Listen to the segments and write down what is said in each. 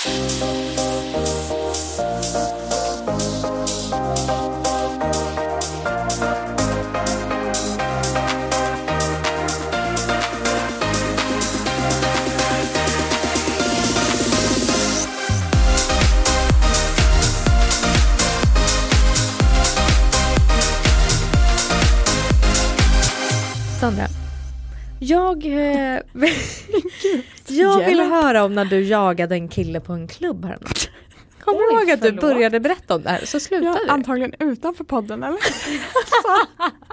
Sandra. Jag, eh, jag vill höra om när du jagade en kille på en klubb häromdagen. Kommer du ihåg att du började berätta om det här så slutade Ja, det? antagligen utanför podden eller?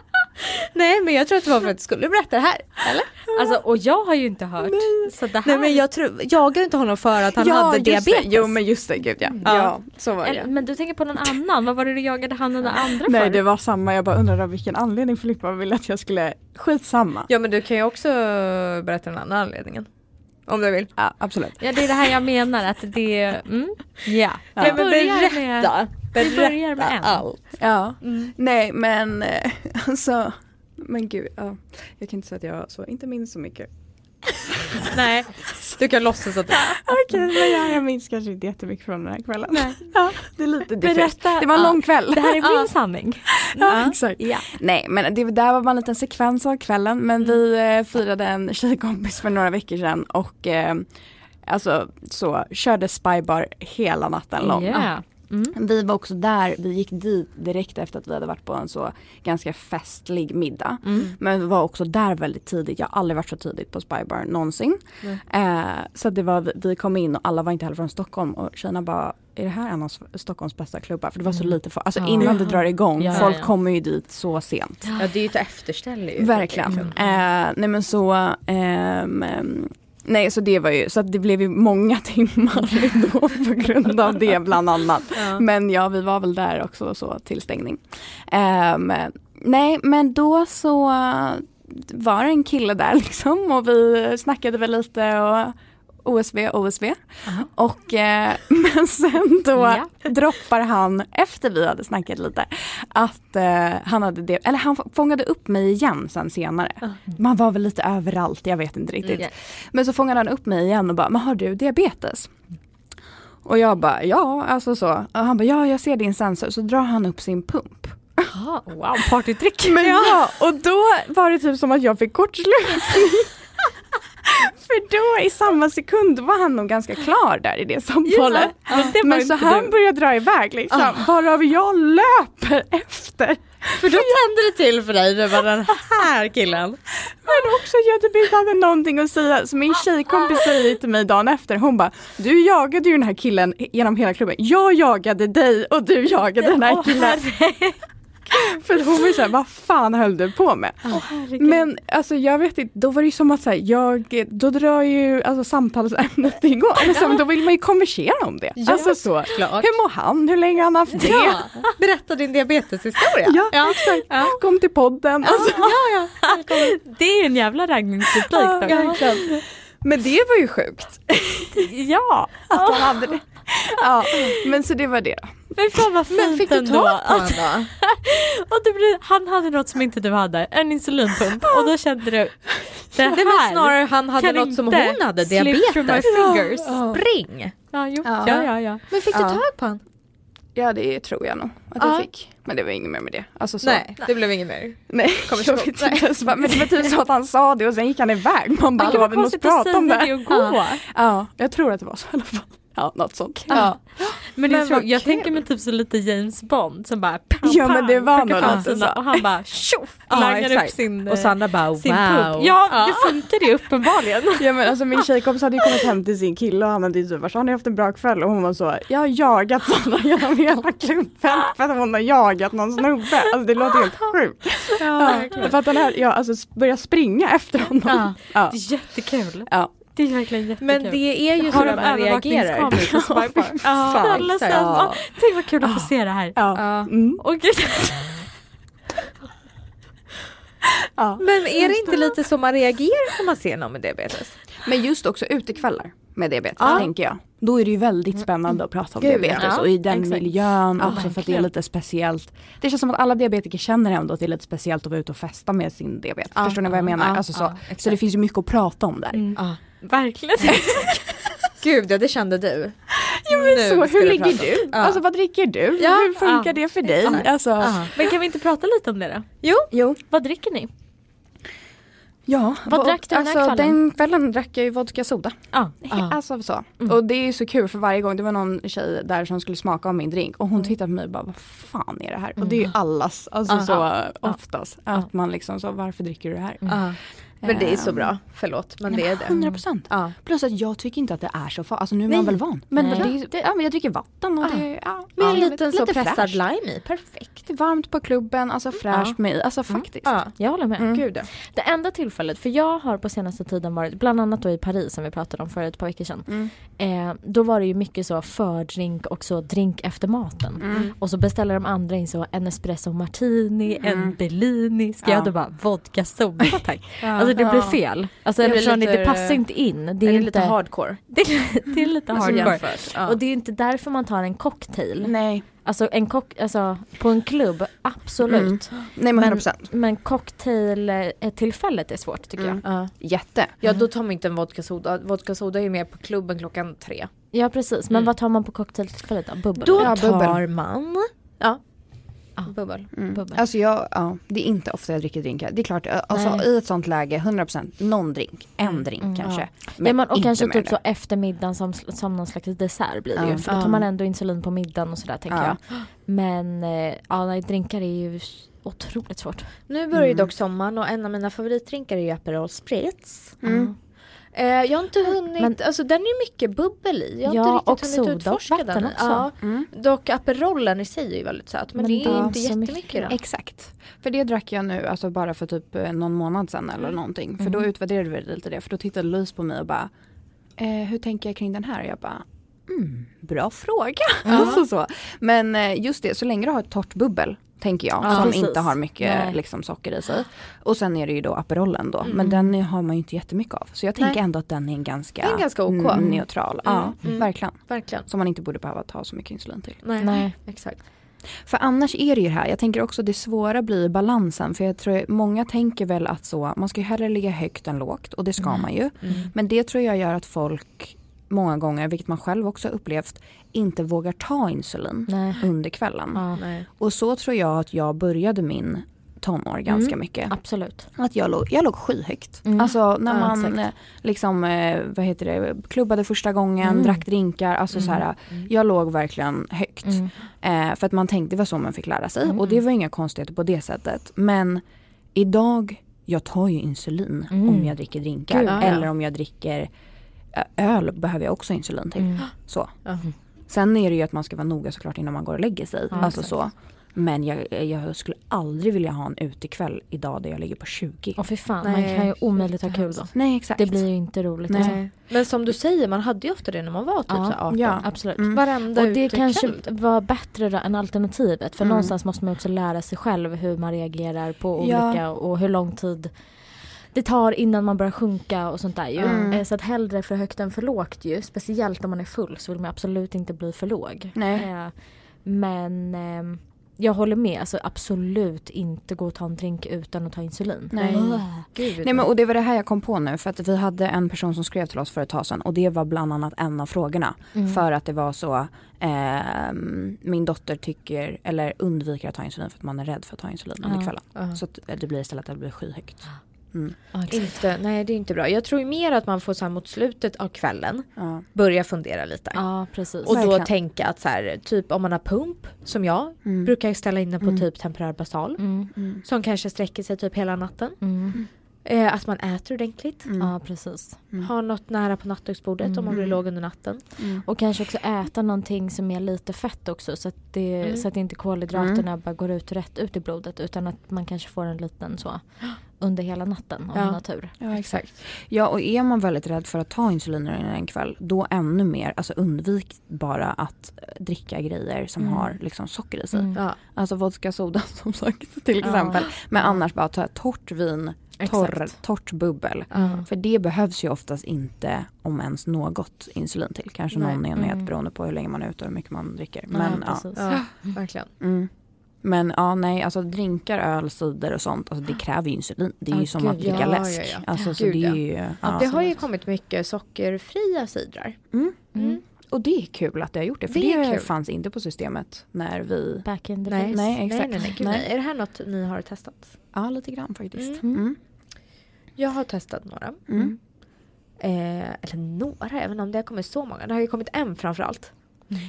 Nej men jag tror att det var för att du skulle berätta det här. Eller? Alltså, och jag har ju inte hört. Så det här... Nej men jag tror, jagade inte honom för att han hade just diabetes? Det. Jo men just det, gud ja. Ja. Ja, så var det. Men du tänker på någon annan, vad var det du jagade han och den andra Nej för? det var samma, jag bara undrade av vilken anledning Filippa ville att jag skulle, skitsamma. Ja men du kan ju också berätta den andra anledningen. Om du vill. Ja absolut. Ja det är det här jag menar att det, mm, ja. Ja. Vi börjar med, berätta. vi börjar med en. allt. Ja, Mm. nej men eh, alltså, men gud, ja. jag kan inte säga att jag så, inte minns så mycket. Nej, du kan låtsas att du... Okej, men jag, jag minns kanske inte jättemycket från den här kvällen. Nej. Ja, det är lite diffust. Berätta. Det var en Ja. lång kväll. Det här är min sanning. Ja, exakt. Ja. Nej men det där var bara en liten sekvens av kvällen men vi eh, firade en tjejkompis för några veckor sedan och eh, alltså så körde spybar hela natten lång. Ja. Mm. Vi var också där, vi gick dit direkt efter att vi hade varit på en så ganska festlig middag. Mm. Men vi var också där väldigt tidigt, jag har aldrig varit så tidigt på Spybar någonsin. Eh, så det var, vi kom in och alla var inte heller från Stockholm och tjejerna bara är det här en av Stockholms bästa klubbar? För det var så Mm. lite folk, alltså Ja. innan det drar igång, Ja, folk ja. kommer ju dit så sent. Ja det är ju ett efterställe. Verkligen. Liksom. Eh, nej men så, ehm, nej så det var ju, så att det blev ju många timmar då på grund av det bland annat. Ja. Men ja, vi var väl där också så till stängning. Ehm, nej, men då så var det en kille där liksom och vi snackade väl lite och OSV, OSV. Och eh, men sen då Ja. droppar han, efter vi hade snackat lite, att eh, han hade det, eller han fångade upp mig igen sen senare. Man var väl lite överallt, jag vet inte riktigt. Mm. Men så fångade han upp mig igen och bara, men har du diabetes? Och jag bara, ja alltså så. Och han bara, ja jag ser din sensor. Så drar han upp sin pump. Ah, wow, partytrick. Men ja, och då var det typ som att jag fick kortslutning. För då i samma sekund var han nog ganska klar där i det samtalet. Det var Men så han du. började dra iväg liksom, varav jag löper efter. För då tände det till för dig, det var den här killen. Men också jag typ inte hade någonting att säga. Så min tjejkompis säger till mig dagen efter, hon bara Du jagade ju den här killen genom hela klubben. Jag jagade dig och du jagade den här killen. För hon var ju såhär, vad fan höll du på med? Herregud. Men alltså jag vet inte, då var det ju som att så här, jag, då drar ju alltså, samtalsämnet igång. Alltså, då vill man ju konversera om det. Ja, alltså så. klart. Hur mår han? Hur länge har han haft det? Ja, berätta din diabeteshistoria. Ja, exakt. Kom till podden. Alltså, ja, ja. Det är en jävla raggningsreplik Ja. Men det var ju sjukt. Ja. Att han hade det. Ja, men så det var det. Men fan vad fint Men fick du ändå. tag på honom då? Och det han hade något som inte du hade, en insulinpump. Och då kände du, det här Nej men snarare han hade något som hon hade, diabetes. fingers. Ja. Spring! Ja, jo. Ja. ja, ja, ja. Men fick du Ja. tag på honom? Ja det tror jag nog att Ja. jag fick. Men det var inget mer med det. Alltså, så. Nej, det blev inget mer. Nej, jag vet inte. Så bara- Men det var typ så att han sa det och sen gick han iväg. Man bara, vi måste prata om det. det och gå. Ja, jag tror att det var så i alla fall. Ja, något sånt. Ja. Men, Men jag, jag tänker mig typ så lite James Bond som bara pam, Ja, men det var nog lite så. Och han bara tjoff, Ja, exakt. sin, Och Sandra bara wow. pump. Ja, det funkar ju uppenbarligen. Ja men alltså min tjejkompis hade ju kommit hem till sin kille och han hade ju typ varit så, har ni haft en bra kväll? Och hon var så, jag har jagat Sandra genom hela klubben för att hon har jagat någon snubbe. Alltså det låter helt sjukt. Ja, för att den här, ja alltså börja springa efter honom. Ja. Ja. Det är jättekul. Ja. Det är verkligen jättekul. Men det är ju så har de man reagerar. övervakningskameror på Spybar? Ja, alla sen, Ja. Tänk vad kul att få se det här. Ja. Ja. Mm. Och gud. ja. Men är det inte lite så man reagerar när man ser någon med diabetes? Men just också utekvällar med diabetes Ja. tänker jag. Då är det ju väldigt spännande att prata om Gud, diabetes ja. och i den Exakt. miljön Ja, också för att det är verkligen. lite speciellt. Det känns som att alla diabetiker känner ändå att det är lite speciellt att vara ute och festa med sin diabetes. Ja, Förstår ni vad jag ja, menar? ja, alltså så. ja, så det finns ju mycket att prata om där. Mm. Ja. Verkligen. Gud ja, det kände du. så, hur ska det ligger pratas. du? Ja. Alltså vad dricker du? Ja, hur funkar ja, det för dig? Alltså, Ja. Men kan vi inte prata lite om det då? Jo, Jo, Vad dricker ni? Ja. Vad drack du den här alltså, kvällen? Den kvällen drack jag ju vodka soda. Ja. Alltså så. Mm. Och det är så kul för varje gång, det var någon tjej där som skulle smaka av min drink och hon tittade på mig och bara vad fan är det här? Och det är ju allas, alltså Ja. så Ja. oftast. Att man liksom så, varför dricker du det här? Men det är så Ehm, bra. Förlåt, men det är det. 100 procent. Ja. Plus att jag tycker inte att det är så farligt, alltså nu är Nej. man väl van. Men, Nej. det, är- det, ja, men jag dricker vatten och Ja. det ja, Med en liten så pressad fräscht. lime i, perfekt. Det är varmt på klubben, alltså fräscht Ja. med i, alltså faktiskt. Ja, Jag håller med. Mm. gud ja. Det enda tillfället, för jag har på senaste tiden varit, bland annat då i Paris som vi pratade om för ett par veckor sedan. Mm. Eh, då var det ju mycket så fördrink och så drink efter maten. Mm. Och så beställer de andra in så en espresso martini, Mm. en Bellini. Ska Ja. jag då bara vodka soda tack? Alltså det blir fel. Alltså Det ni, det lite- passar inte in. Det Det är, är inte, lite hardcore. det är, det är lite Alltså hardcore. jämfört. Ja. Och det är inte därför man tar en cocktail. Nej. Alltså en kock, alltså på en klubb, absolut. Nej men Men- 100 procent. Men cocktail-tillfället är svårt tycker Mm. jag. Ja. Jätte. ja, då tar man inte en vodka soda. Vodka soda är ju mer på klubben klockan tre. Ja precis, men Mm. vad tar man på cocktailtillfället då? Bubbel? Då tar man, ja, Ja. bubbel. Mm. Bubbel. Alltså jag, ja, det är inte ofta jag dricker drinkar. Det är klart, alltså Nej. i ett sånt läge 100% någon drink, en drink Mm, kanske. ja, men, och inte kanske mer typ än så eftermiddagen som, som någon slags dessert blir det Ja. ju. För då tar Ja. man ändå insulin på middagen och sådär tänker Ja. jag. Men eh, ja, nej, drinkar är ju otroligt svårt. Nu börjar ju Mm. dock sommaren och en av mina favoritdrinkar är ju Aperol Spritz. Mm. Eh, jag har inte hunnit, Men- alltså den är ju mycket bubbel i. Jag har Ja, inte och riktigt hunnit utforska den. också. Ja, Mm. dock Aperolen i sig är ju väldigt söt men, Men det är ja, inte jättemycket mycket då. Exakt. För det drack jag nu alltså bara för typ eh, någon månad sedan eller någonting. För då Mm. utvärderade vi lite det. För då tittade Louise på mig och bara eh, Hur tänker jag kring den här? Och jag bara mm, Bra fråga. Alltså så. Men eh, just det, så länge du har ett torrt bubbel tänker jag. Ja, som precis. inte har mycket liksom, socker i sig. Och sen är det ju då Aperolen då. Men Mm. den har man ju inte jättemycket av. Så jag tänker Nej. ändå att den är en ganska, är ganska OK. mm, neutral. Ja, mm. verkligen. Verkligen. Som man inte borde behöva ta så mycket insulin till. Nej, Nej. exakt. För annars är det ju det här, jag tänker också det svåra blir balansen. För jag tror många tänker väl att så, man ska ju hellre ligga högt än lågt och det ska Mm. man ju. Mm. Men det tror jag gör att folk många gånger, vilket man själv också upplevt, inte vågar ta insulin Nej. under kvällen. Ja, Nej. Och så tror jag att jag började min tonår ganska Mm. mycket. absolut. Att jag låg, jag låg skyhögt. Mm. Alltså när Ja, man exakt. eh, liksom, eh, vad heter det, klubbade första gången, Mm. drack drinkar. Alltså så här, Mm. jag låg verkligen högt. Mm. Eh, för att man tänkte det var så man fick lära sig. Mm. Och det var inga konstigheter på det sättet. Men idag, jag tar ju insulin Mm. om jag dricker drinkar. Gud, ja. Eller om jag dricker eh, öl behöver jag också insulin till. Mm. Så. Ja. Sen är det ju att man ska vara noga såklart innan man går och lägger sig. Ja, alltså exakt. så. Men jag, jag skulle aldrig vilja ha en utekväll idag där jag ligger på 20. Och för fan, Nej, man kan ju omöjligt ha kul då. Nej exakt. Det blir ju inte roligt. Nej. alltså. Men som du säger, man hade ju ofta det när man var typ Ja. så här 18. Ja. Absolut. Mm. Varenda Och det kanske var bättre då än alternativet för Mm. någonstans måste man också lära sig själv hur man reagerar på Ja. olika och hur lång tid det tar innan man börjar sjunka och sånt där ju. Mm. Eh, Så att hellre för högt än för lågt ju. Speciellt om man är full så vill man absolut inte bli för låg. Nej. Eh, Men ehm, jag håller med, alltså absolut inte gå och ta en drink utan att ta insulin. Nej. Gud, Nej men och det var det här jag kom på nu för att vi hade en person som skrev till oss för ett tag sedan och det var bland annat en av frågorna. Mm. För att det var så, ehm, min dotter tycker, eller undviker att ta insulin för att man är rädd för att ta insulin under kvällen. Ja. Så att det blir istället att det blir skyhögt. Mm. Inte, nej det är inte bra. Jag tror mer att man får så här mot slutet av kvällen Ja. börja fundera lite. Ja. Och då tänka att så här, typ om man har pump som jag Mm. brukar jag ställa in den på Mm. typ temporär basal. Mm. Mm. Som kanske sträcker sig typ hela natten. Mm. Eh, att man äter ordentligt. Mm. Ja precis. Mm. Har något nära på nattduksbordet om man blir Mm. låg under natten. Mm. Och kanske också äta någonting som är lite fett också så att, det, Mm. så att inte kolhydraterna bara går ut rätt ut i blodet utan att man kanske får en liten så under hela natten om Ja. man har tur. Ja exakt. Ja och är man väldigt rädd för att ta insulin under en kväll då ännu mer, alltså undvik bara att eh, dricka grejer som Mm. har liksom socker i sig. Mm. Ja. Alltså vodka soda som sagt till Ja. exempel. Men annars bara ta torrt vin, torr, torrt bubbel. Mm. För det behövs ju oftast inte om ens något insulin till. Kanske Nej. någon enhet Mm. beroende på hur länge man är ute och hur mycket man dricker. Ja, Men, ja. precis. ja, verkligen. Mm. Men ja, nej, alltså drinkar, öl, cider och sånt, alltså det kräver ju insulin. Det är Ja, ju som gud, att dricka ja, läsk. ja, ja. Alltså, så Gud, det ja. är ju, Ja, ja. det har ju kommit mycket sockerfria cidrar. Mm. Mm. Och det är kul att det har gjort det. För Det det, fanns inte på systemet när vi... Back in the Nej. Nej, exakt. Nej, nej, Nej. nej. Är det här något ni har testat? Ja, lite grann faktiskt. Mm. Mm. Jag har testat några. Mm. Eh, eller några, även om det har kommit så många. Det har ju kommit en framförallt.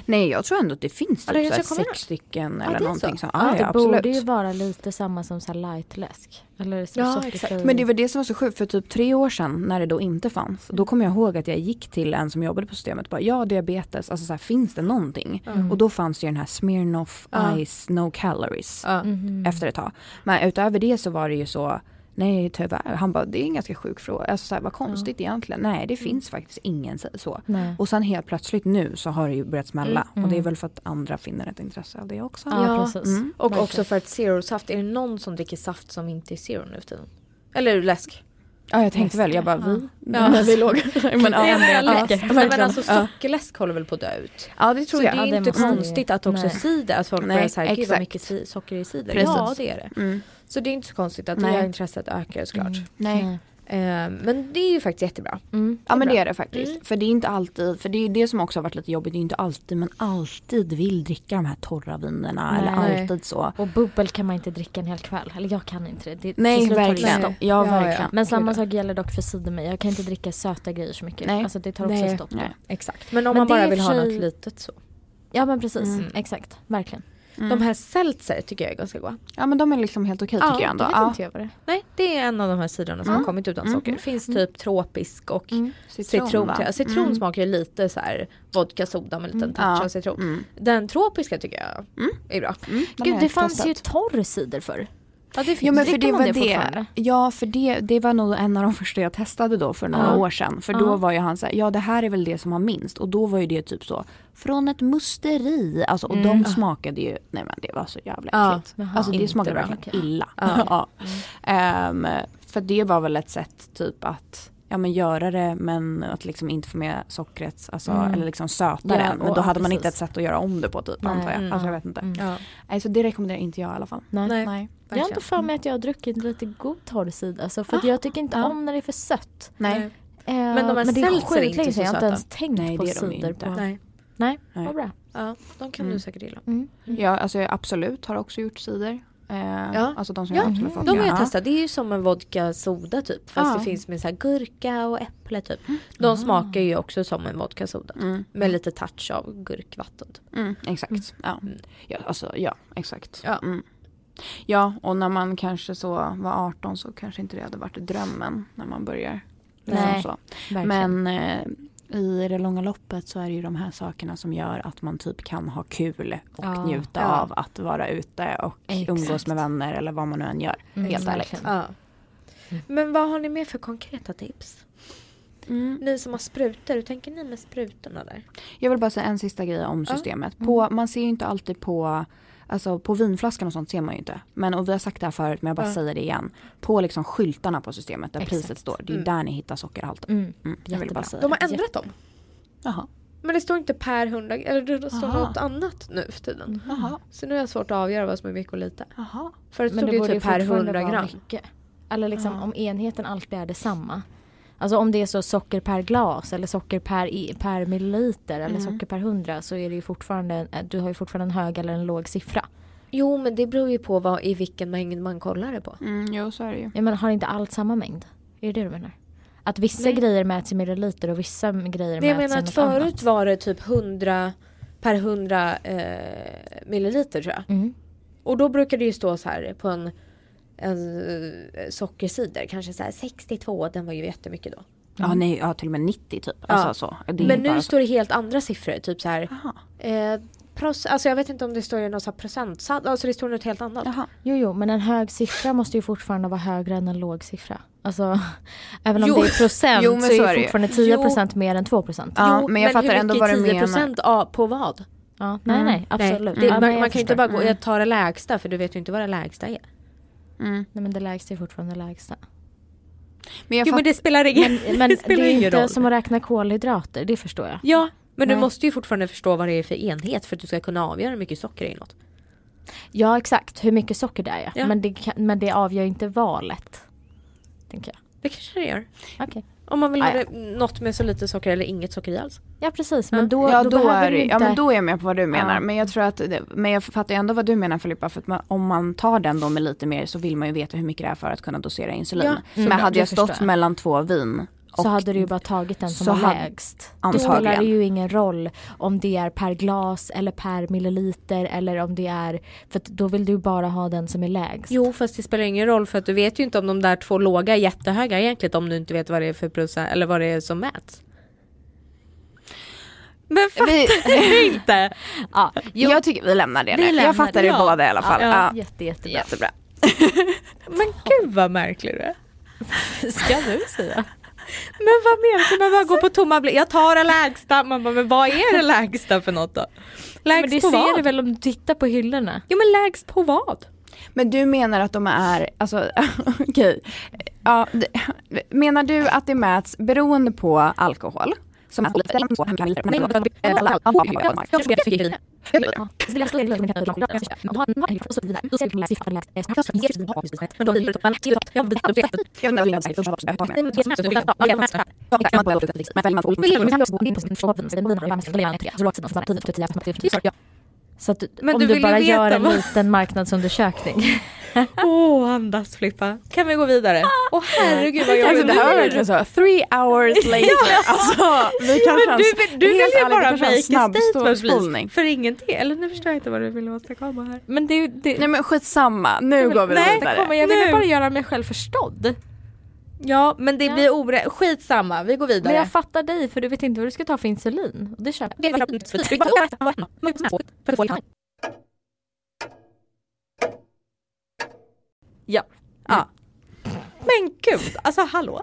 Nej, jag tror ändå att det finns Ja, typ kommer sex stycken Ja, eller någonting. så. Så. Ja, Ja, det ja, absolut. borde ju vara lite samma som så lightläsk. Eller så Ja, exakt. Men det var det som var så sjukt för typ tre år sedan när det då inte fanns. Då kommer jag ihåg att jag gick till en som jobbade på systemet och bara ja diabetes, alltså så här, finns det någonting? Mm. Och då fanns det ju den här Smirnoff Ja. Ice No Calories Ja. Mhm. efter ett tag. Men utöver det så var det ju så Nej tyvärr, han bara det är en ganska sjuk fråga. Alltså så här, vad konstigt egentligen. Nej det finns faktiskt ingen så. Nej. Och sen helt plötsligt nu så har det ju börjat smälla. Mm. Och det är väl för att andra finner ett intresse av det också. Ja, Ja. precis. Mm. Och Verkligen. också för att zero-saft, är det någon som dricker saft som inte är zero nu för tiden? Eller läsk? Ja jag tänkte väl, jag bara vi. Ja. När vi låg. men, ja, ja, läsk. ja, men alltså Ja. sockerläsk håller väl på att dö ut? Ja det tror Så jag. det är Ja, inte konstigt att också Nej. cider, att folk börjar säga gud vad mycket socker i cider. Precis. Ja det är det. Mm. Så det är inte så konstigt att Nej. det här intresset ökar såklart. Mm. Nej. Nej. Eh, men det är ju faktiskt jättebra. Mm. Ja men bra. det är det faktiskt. Mm. För det är inte alltid, för det är det som också har varit lite jobbigt, det är inte alltid man alltid vill dricka de här torra vinerna Nej. eller alltid så. Och bubbel kan man inte dricka en hel kväll. Eller jag kan inte det. det Nej verkligen. stopp. Ja, Ja, ja. verkligen. Men samma sak gäller dock för cider. Jag kan inte dricka söta grejer så mycket. Nej. Alltså det tar också Nej. stopp. Nej. Exakt. Men om Men man bara vill ha något litet så. Ja men precis, Mm. exakt. Verkligen. Mm. De här seltzer tycker jag är ganska goda. Ja men de är liksom helt okej Ja, tycker jag ändå. Det vet Ja. inte jag vad det. Nej, det är en av de här sidorna som Mm. har kommit utan Mm. socker. Det finns typ tropisk och Mm. citron. Citron Mm. smakar ju lite så här vodka soda med en liten Mm. touch Ja. av citron. Mm. Den tropiska tycker jag Mm. är bra. Mm. Gud det fanns ju torr cider förr. Ja, det finns. Ja men för det var det? Ja för det, det var nog en av de första jag testade då för några Ja. år sedan. För Ja. då var ju han såhär, ja det här är väl det som har minst. Och då var ju det typ så, från ett musteri. Alltså, och Mm. de smakade ju, nej men det var så jävla Ja. äckligt. Jaha. Alltså det smakade verkligen illa. Ja. Ja. Ehm, för det var väl ett sätt typ att ja, men göra det men att liksom inte få med sockret, alltså, Mm. eller liksom söta Ja, det. Men och- då hade man inte precis. ett sätt att göra om det på typ Nej. antar jag. Mm. Alltså jag vet inte. Mm. Ja, Nej, så det rekommenderar inte jag i alla fall. Nej. Nej. Nej. Jag har inte för mig att jag har druckit lite god torr cider. Alltså, för att Ah, jag tycker inte ja. om när det är för sött. Nej. Eh, Men de här men det är sjukt inte länge sedan jag har inte ens tänkt Nej, på det ju cider. inte. På. Nej. Nej, vad bra. Ja, de kan Mm. du säkert gilla. Mm. Ja, alltså jag absolut har också gjort cider. Eh, Ja. Alltså de som Ja, jag absolut fått. De har jag ja. testat. Det är ju som en vodka soda typ. Fast Ja. det finns med så här gurka och äpple typ. De smakar ju också som en vodka soda. Typ. Mm. Med lite touch av gurkvatten. Typ. Mm, exakt. Ja. Mm. Ja, alltså, ja, exakt. Ja. Mm. ja, och när man kanske så var 18 så kanske inte det hade varit drömmen när man börjar. liksom Nej. Men eh, i det långa loppet så är det ju de här sakerna som gör att man typ kan ha kul och Ja. njuta Ja. av att vara ute och Exakt. umgås med vänner eller vad man nu än gör. Mm, helt ärligt. Ja. Men vad har ni mer för konkreta tips? Mm. Ni som har sprutor, hur tänker ni med sprutorna där? Jag vill bara säga en sista grej om Ja. systemet. På, man ser ju inte alltid på Alltså på vinflaskan och sånt ser man ju inte. Men och vi har sagt det här förut men jag bara Ja. säger det igen. På liksom skyltarna på systemet där Exakt. priset står. Det är Mm. där ni hittar sockerhalten. Mm. Mm, jag vill bara säga De har ändrat dem. Jaha. Men det står inte per hundra, eller det står Aha. något annat nu för tiden. Jaha. Så nu är det svårt att avgöra vad som är mycket och lite. Jaha. Förut stod det det ju typ per fortfarande 100 vara gram. mycket. Eller liksom om enheten alltid är detsamma. Alltså om det är så socker per glas eller socker per, i- per milliliter eller Mm. socker per hundra så är det ju fortfarande, du har ju fortfarande en hög eller en låg siffra. Jo men det beror ju på vad, i vilken mängd man kollar det på. Mm, jo så är det ju. Jag menar har inte allt samma mängd? Är det det du menar? Att vissa Nej. grejer mäts i milliliter och vissa grejer Men jag mäts menar i att något förut annat. var det typ 100 per 100 eh, milliliter tror jag. Mm. Och då brukade det ju stå så här på en, en eh, sockercider, kanske så här 62, den var ju jättemycket då. Ja, nej, ja till och med 90 typ. Alltså så. Det är Men bara nu så. står det helt andra siffror, typ så här. Eh, pros, alltså jag vet inte om det står i någon så procentsats, alltså det står något helt annat. Jaha. Jo, jo, men en hög siffra måste ju fortfarande vara högre än en låg siffra. Alltså, även om Jo. det är procent Jo, men så så är det det ju. fortfarande 10% mer än 2%. Ja, Jo, men jag fattar hur ändå mycket vad du 10 menar. procent av på vad? Ja, nej, Mm. nej, absolut. Det, Ja, man, men man kan ju inte bara gå, Mm. jag tar det lägsta för du vet ju inte vad det lägsta är. Mm. Nej, men det lägsta är fortfarande det lägsta. Men jag Jo men det spelar ingen, Men, men det det, spelar är ingen inte roll. som att räkna kolhydrater, det förstår jag. Ja, men du Nej. måste ju fortfarande förstå vad det är för enhet för att du ska kunna avgöra hur mycket socker det är i något. Ja, exakt, hur mycket socker det är ja. Ja. Men, det men det avgör inte valet. Tänker jag. Det kanske det gör. Okej. Om man vill ha Ah, ja. något med så lite socker eller inget socker i alls. Ja precis, men då, ja, då, då är inte... ja men då är jag med på vad du menar. Ja. Men jag tror att, det, men jag fattar ändå vad du menar Filippa. För att man, om man tar den då med lite mer så vill man ju veta hur mycket det är för att kunna dosera insulin. Ja, men hade jag stått mellan två vin så hade du ju bara tagit den som var lägst. Då Antagligen. spelar det ju ingen roll om det är per glas eller per milliliter eller om det är, för att då vill du bara ha den som är lägst. Jo fast det spelar ingen roll för att du vet ju inte om de där två låga är jättehöga egentligen om du inte vet vad det är för procent eller vad det är som mäts. Men fattar du inte? Ja, jo, jag tycker vi lämnar det Vi nu. lämnar Jag fattar det det. båda i alla fall. ja, Ja, jätte, jättebra. Jättebra. Men gud vad märklig du är. Ska du säga? Men vad menar du? Man bara går på tomma blick. Jag tar det lägsta. Man bara, men vad är det lägsta för något då? Lägst Men det på ser vad? du väl om du tittar på hyllorna? Jo men lägst på vad? Men du menar att de är, alltså okej. Ja, d- menar du att det mäts beroende på alkohol? Som Ja. Så att Men om du du, bara gör en liten marknadsundersökning. Åh andas Filippa. Kan vi gå vidare? Åh herregud vad Alltså, jobbigt. det här var verkligen så, three hours later. Alltså, vi kanske Men du, vill- du vill ju bara make en a snabb statement please. För ingenting. Eller nu förstår jag inte vad du vill åstadkomma här. Men det, det, Nej men skitsamma, nu går vi Nej, vidare. kommer, jag ville Nu. bara göra mig själv förstådd. Ja men det Ja. blir orätt. Skitsamma, vi går vidare. Men jag fattar dig för du vet inte vad du ska ta för insulin. Det köper jag. Ja. Ja. Men gud, alltså hallå.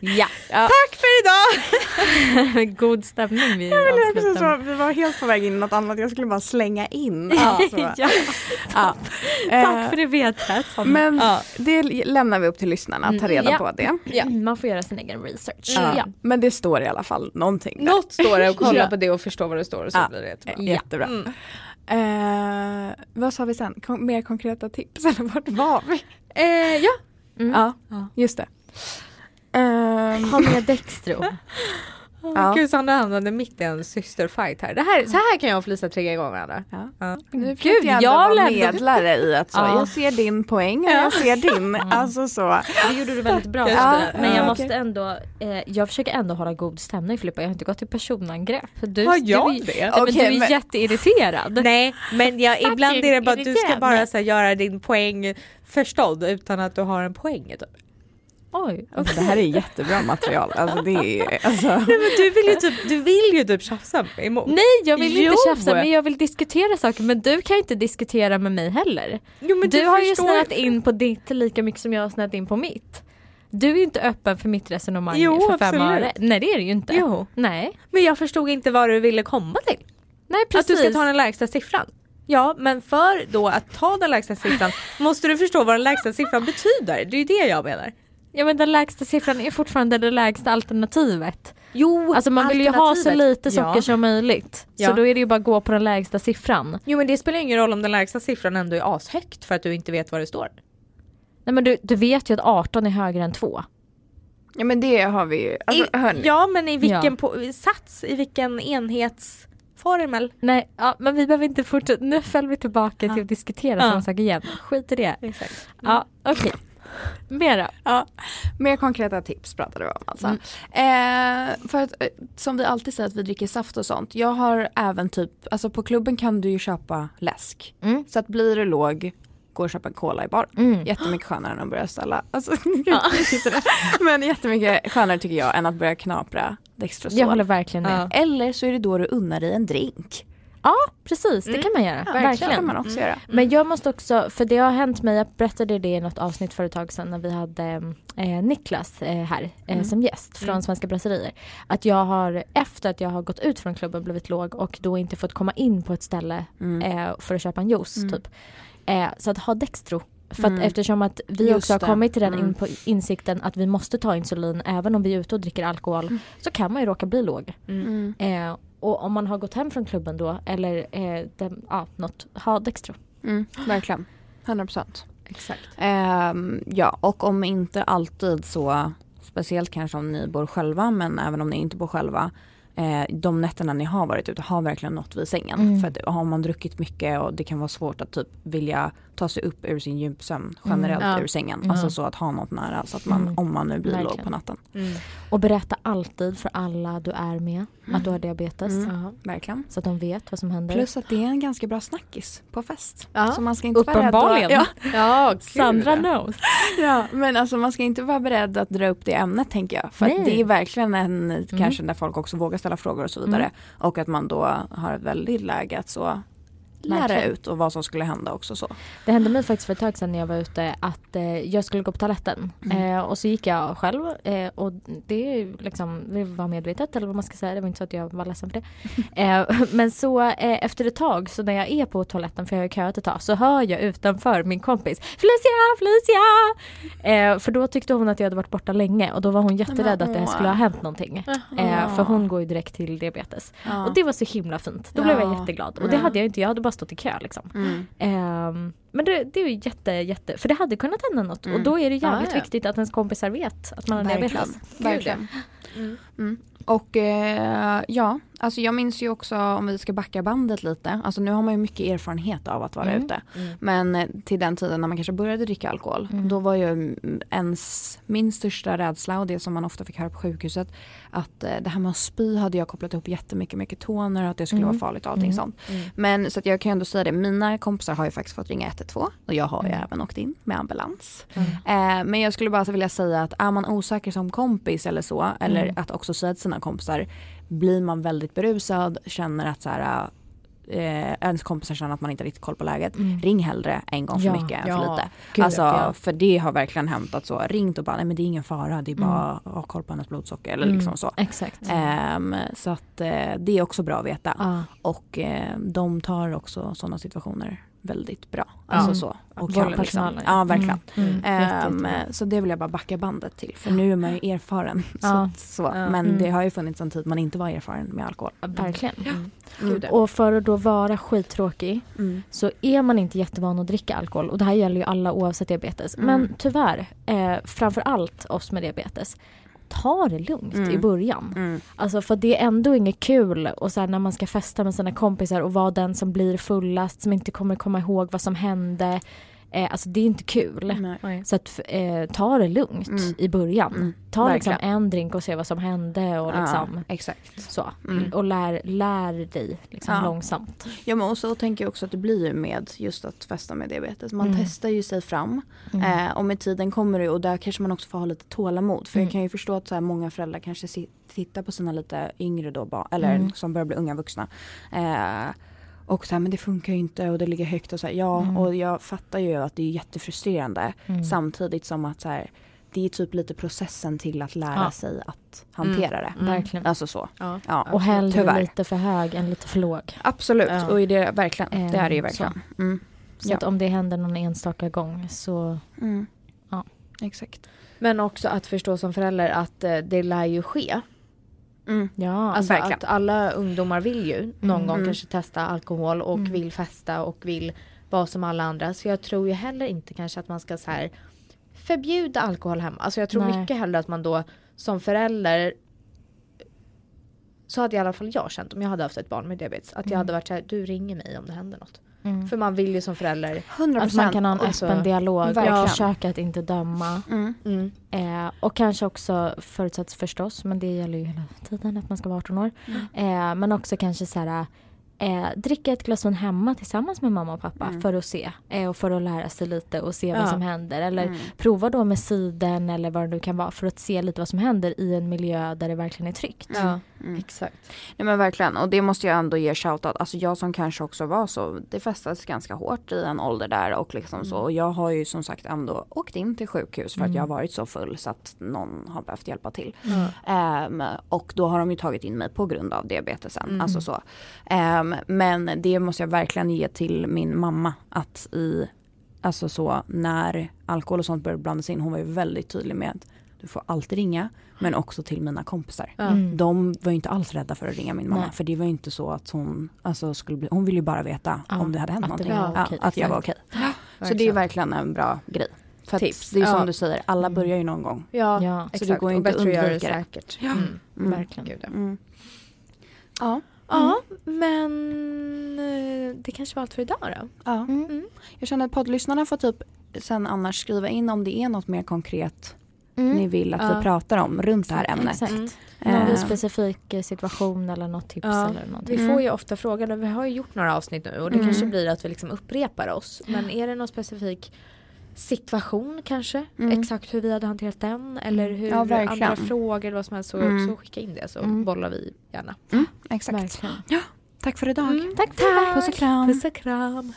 Ja. Tack för idag! God stämning vi Jag avslutar så, vi var helt på väg in i något annat, jag skulle bara slänga in. med. Alltså, ja. ja. Tack Eh, för det vetet. Men Ja. det lämnar vi upp till lyssnarna att ta reda Ja. på det. Ja. Man får göra sin egen research. Ja. Ja. Men det står i alla fall någonting där. Något står det och kolla Ja. på det och förstå vad det står och så Ja. blir det jättebra. Jättebra. Mm. Eh, vad sa vi sen? Kon- mer konkreta tips eller vart var vi? Eh, ja. Mm. Ja, just det. Ehm, Ha med Dextro. Ja. Gud Sandra hamnade mitt i en systerfight här. Det här. Så här kan jag och Felicia trigga igång varandra. Ja. Ja. Nu Gud, jag jag vara medlare i att så, Ja. jag ser din poäng och jag ser din. Alltså så. Det gjorde du väldigt bra. Ja. Men jag ja, måste ändå, eh, jag försöker ändå hålla god stämning Filippa. Jag har inte gått till personangrepp. Du, Har jag du, det? Nej, men Okej, du är men- jätteirriterad. Nej men jag, ibland är det bara att du ska bara så här, göra din poäng förstådd utan att du har en poäng. Typ. Oj. Alltså, det här är jättebra material. Alltså, det är, alltså. Nej, men du vill ju typ, du vill ju typ tjafsa emot. Nej jag vill Jo. inte tjafsa men jag vill diskutera saker men du kan inte diskutera med mig heller. Jo, men Du, har ju förstår- snöat in på ditt lika mycket som jag har snöat in på mitt. Du är inte öppen för mitt resonemang Jo, för fem absolut. öre. Nej det är du ju inte. Jo. Nej. Men jag förstod inte vad du ville komma till. Nej precis. Att du ska ta den lägsta siffran. Ja men för då att ta den lägsta siffran måste du förstå vad den lägsta siffran betyder. Det är ju det jag menar. Ja men den lägsta siffran är fortfarande det lägsta alternativet. Jo, Alltså man vill ju ha så lite socker ja. som möjligt. Ja. Så då är det ju bara att gå på den lägsta siffran. Jo men det spelar ingen roll om den lägsta siffran ändå är ashögt för att du inte vet vad det står. Nej men du, du vet ju att 18 är högre än 2. Ja men det har vi ju. Alltså, I, ja men i vilken Ja. på, sats, i vilken enhetsformel? Nej, ja, men vi behöver inte fortsätta. Nu föll vi tillbaka till att diskutera Ja. samma sak igen. Skit i det. Exakt. Ja, okej. Mera. Ja, mer konkreta tips pratade vi om alltså. Mm. Eh, för att, eh, som vi alltid säger att vi dricker saft och sånt. Jag har även typ, alltså på klubben kan du ju köpa läsk. Mm. Så att blir det låg, gå och köpa en cola i bar. Mm. Jättemycket skönare än att börja ställa. Alltså, det. Men jättemycket skönare tycker jag än att börja knapra Dextrosol. Jag håller verkligen med. Ja. Eller så är det då du unnar dig en drink. Ja, precis. Det kan man göra. Ja, verkligen. Kan man också göra. Men jag måste också, för det har hänt mig, jag berättade det i något avsnitt för ett tag sedan när vi hade eh, Niklas eh, här eh, som gäst från Svenska Brasserier. Att jag har, efter att jag har gått ut från klubben blivit låg och då inte fått komma in på ett ställe eh, för att köpa en juice typ. Eh, så att ha Dextro. För att eftersom att vi Just också har det. kommit till den Mm. in insikten att vi måste ta insulin även om vi är ute och dricker alkohol så kan man ju råka bli låg. Mm. Eh, och om man har gått hem från klubben då eller eh, dem, ja, något, ha Dextro. Mm, verkligen. 100 procent. Exakt. Ehm, ja, och om inte alltid så speciellt kanske om ni bor själva men även om ni inte bor själva eh, de nätterna ni har varit ute har verkligen nått vid sängen. Mm. För att har man druckit mycket och det kan vara svårt att typ vilja ta sig upp ur sin djupsömn generellt Mm, ja. ur sängen. Mm. Alltså så att ha något nära så att man, Mm. om man nu blir låg Verkligen. på natten. Mm. Och berätta alltid för alla du är med att du har diabetes. Mm. Verkligen. Så att de vet vad som händer. Plus att det är en ganska bra snackis på fest. Ja. Så man ska inte vara rädd Uppenbarligen. att, ja, Ja, kul. Sandra knows. ja, men alltså man ska inte vara beredd att dra upp det ämnet tänker jag. För det är verkligen en, kanske där folk också vågar ställa frågor och så vidare. Mm. Och att man då har ett väldigt läge att så lära ut och vad som skulle hända också så. Det hände mig faktiskt för ett tag sedan när jag var ute att eh, jag skulle gå på toaletten. Mm. Eh, och så gick jag själv eh, och det, liksom, det var medvetet eller vad man ska säga. Det var inte så att jag var ledsen för det. Eh, men så eh, efter ett tag så när jag är på toaletten för jag har köat ett tag så hör jag utanför min kompis Felicia, Felicia! Eh, för då tyckte hon att jag hade varit borta länge och då var hon jätterädd att det skulle ha hänt någonting. För hon går ju direkt till diabetes. Ja. Och det var så himla fint. Då blev jag Ja. jätteglad. Och det hade jag inte, jag hade bara stått i kö liksom. Mm. Ehm, men det, det är ju jätte, jätte, för det hade kunnat hända något Mm. och då är det jävligt Ja, ja. viktigt att ens kompisar vet att man har Verkligen. diabetes. Verkligen. Mm. Mm. Och eh, ja, alltså jag minns ju också om vi ska backa bandet lite. Alltså nu har man ju mycket erfarenhet av att vara Mm. ute. Mm. Men eh, till den tiden när man kanske började dricka alkohol. Mm. Då var ju ens, min största rädsla och det som man ofta fick höra på sjukhuset. Att eh, det här med att spy hade jag kopplat ihop jättemycket med ketoner och att det skulle Mm. vara farligt och allting Mm. sånt. Mm. Men så att jag kan ju ändå säga det, mina kompisar har ju faktiskt fått ringa 112 och jag har ju även åkt in med ambulans. Eh, men jag skulle bara vilja säga att är man osäker som kompis eller så, eller att också säga till sina kompisar, blir man väldigt berusad, känner att så här, eh, ens kompisar känner att man inte har riktigt koll på läget, Mm. ring hellre en gång för Ja, mycket än för ja. lite. Gud, alltså, ja. För det har verkligen hänt att så ringt och bara, nej men det är ingen fara, det är bara att ha koll på hennes blodsocker eller liksom Mm, så. Exakt. Ehm, så att eh, det är också bra att veta. Ja. Och eh, de tar också sådana situationer väldigt bra. Alltså Ja. så. Och kan liksom, personal, ja verkligen. Mm. Mm. Jättebra. så det vill jag bara backa bandet till för nu är man ju erfaren. Så, Ja. så. Ja. Men Mm. det har ju funnits en tid man inte var erfaren med alkohol. Verkligen. Mm. Mm. Och för att då vara skittråkig Mm. så är man inte jättevan att dricka alkohol och det här gäller ju alla oavsett diabetes. Mm. Men tyvärr, eh, framför allt oss med diabetes, ta det lugnt Mm. i början. Mm. Alltså för det är ändå inget kul och så här när man ska festa med sina kompisar och vara den som blir fullast som inte kommer komma ihåg vad som hände. Eh, alltså det är inte kul. Nej. Så att eh, ta det lugnt Mm. i början. Mm. Ta liksom en drink och se vad som hände och liksom Ja, exakt. så. Mm. Och lär, lär dig liksom Ja. långsamt. Ja men och så tänker jag också att det blir ju med just att festa med diabetes. Man Mm. testar ju sig fram Mm. eh, och med tiden kommer det och där kanske man också får ha lite tålamod. För Mm. jag kan ju förstå att så här, många föräldrar kanske tittar på sina lite yngre då, ba- eller Mm. som börjar bli unga vuxna. Eh, och så här, men det funkar ju inte och det ligger högt och så här, ja Mm. och jag fattar ju att det är jättefrustrerande. Mm. Samtidigt som att så här, det är typ lite processen till att lära Ja. sig att hantera det. Mm. Verkligen. Alltså så. Ja. Ja, Och hellre tyvärr. lite för hög än lite för låg. Absolut, Ja. och det är verkligen, det är det ju Eh, verkligen. Mm. Så Ja. att om det händer någon enstaka gång så Mm. Ja. Exakt. Men också att förstå som förälder att eh, det lär ju ske. Mm. ja. Alltså verkligen. att alla ungdomar vill ju någon Mm. gång Mm. kanske testa alkohol och Mm. vill festa och vill vara som alla andra. Så jag tror ju heller inte kanske att man ska så här förbjuda alkohol hemma. Alltså jag tror Nej. mycket hellre att man då som förälder så hade i alla fall jag känt om jag hade haft ett barn med diabetes. Att jag Mm. hade varit så här, du ringer mig om det händer något. Mm. För man vill ju som förälder 100 att man kan ha en Alltså, öppen dialog verkligen. och försöka att inte döma. Mm. mm. Eh, och kanske också förutsätts förstås, men det gäller ju hela tiden att man ska vara 18 år. Mm. Eh, men också kanske så här, eh, dricka ett glas vin hemma tillsammans med mamma och pappa Mm. för att se. Eh, och för att lära sig lite och se Ja. vad som händer. Eller Mm. prova då med siden eller vad det nu kan vara för att se lite vad som händer i en miljö där det verkligen är tryggt. Ja, Mm. exakt. Nej men verkligen och det måste jag ändå ge shoutout. Alltså jag som kanske också var så, det festades ganska hårt i en ålder där och liksom så. Och jag har ju som sagt ändå åkt in till sjukhus för att Mm. jag har varit så full så att någon har behövt hjälpa till. Ehm, och då har de ju tagit in mig på grund av diabetesen. Mm. Alltså så. Ehm, men det måste jag verkligen ge till min mamma att i, alltså så när alkohol och sånt började blandas in, hon var ju väldigt tydlig med att du får alltid ringa, men också till mina kompisar. Ja. Mm. De var ju inte alls rädda för att ringa min mamma Nej. för det var ju inte så att hon, alltså skulle bli, hon ville ju bara veta Ja, om det hade hänt att det någonting. var ja, okej, att jag var okej. exakt. Så det är verkligen en bra grej För Tips. det är som Ja. du säger, alla Mm. börjar ju någon gång. Ja, Ja. Så det exakt. går ju och inte att bättre att göra det undvika det. säkert. Ja. Mm. Mm. Verkligen. Gud, ja. Mm. Ja. Ja, men eh, det kanske var allt för idag då. ja. Mm. Jag känner att poddlyssnarna får typ sen annars skriva in om det är något mer konkret Mm. ni vill att Ja. vi pratar om runt det här ämnet. Exakt. Mm. Någon Eh, specifik eh, situation eller något tips Ja, eller någonting. Vi Mm. får ju ofta frågan, och vi har ju gjort några avsnitt nu och det Mm. kanske blir att vi liksom upprepar oss. Men är det någon specifik situation kanske? Mm. Exakt hur vi hade hanterat den eller hur Ja, andra frågor eller vad som helst så, Mm. så skicka in det så Mm. bollar vi gärna. Exakt. Verkligen. Tack för idag. Mm. Tack för idag. Puss och kram. Puss och kram.